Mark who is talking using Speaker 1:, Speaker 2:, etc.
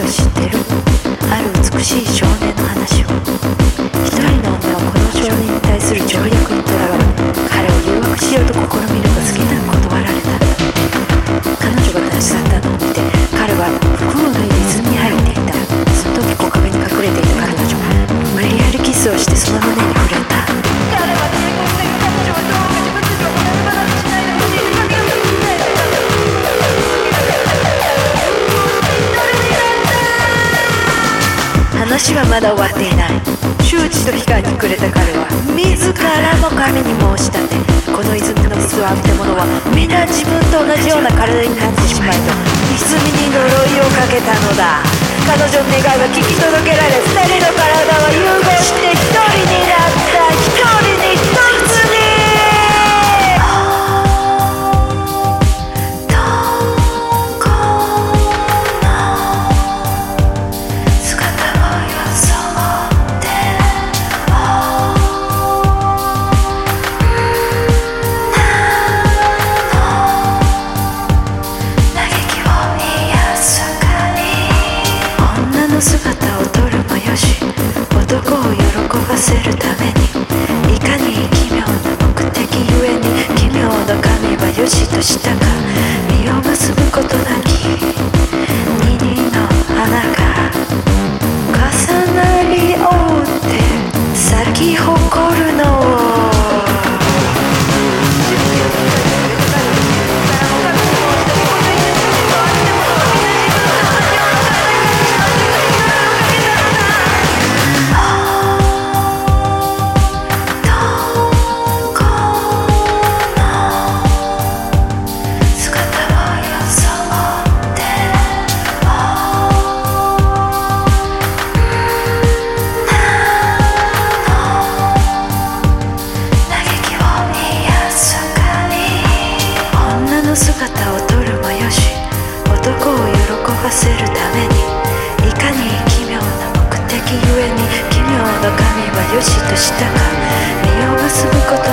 Speaker 1: を知ってる。ある美しい少年の話を。一人の女はこの少年に対する情弱にとらわれ彼を誘惑しようと試話はまだ終わっていない。周知と機会にくれた彼は自らも神に申し立てこの泉の水を浴びた者は皆自分と同じような体になってしまいと泉に呪いをかけたのだ。彼女の願いは聞き届けられ男を喜ばせるためにいかに奇妙な目的ゆえに奇妙な神はよしとしたか実を結ぶことなき二人の花が重なり合って咲き誇るの姿を撮るもよし男を喜ばせるためにいかに奇妙な目的ゆえに奇妙な神はよしとしたか身を結ぶこと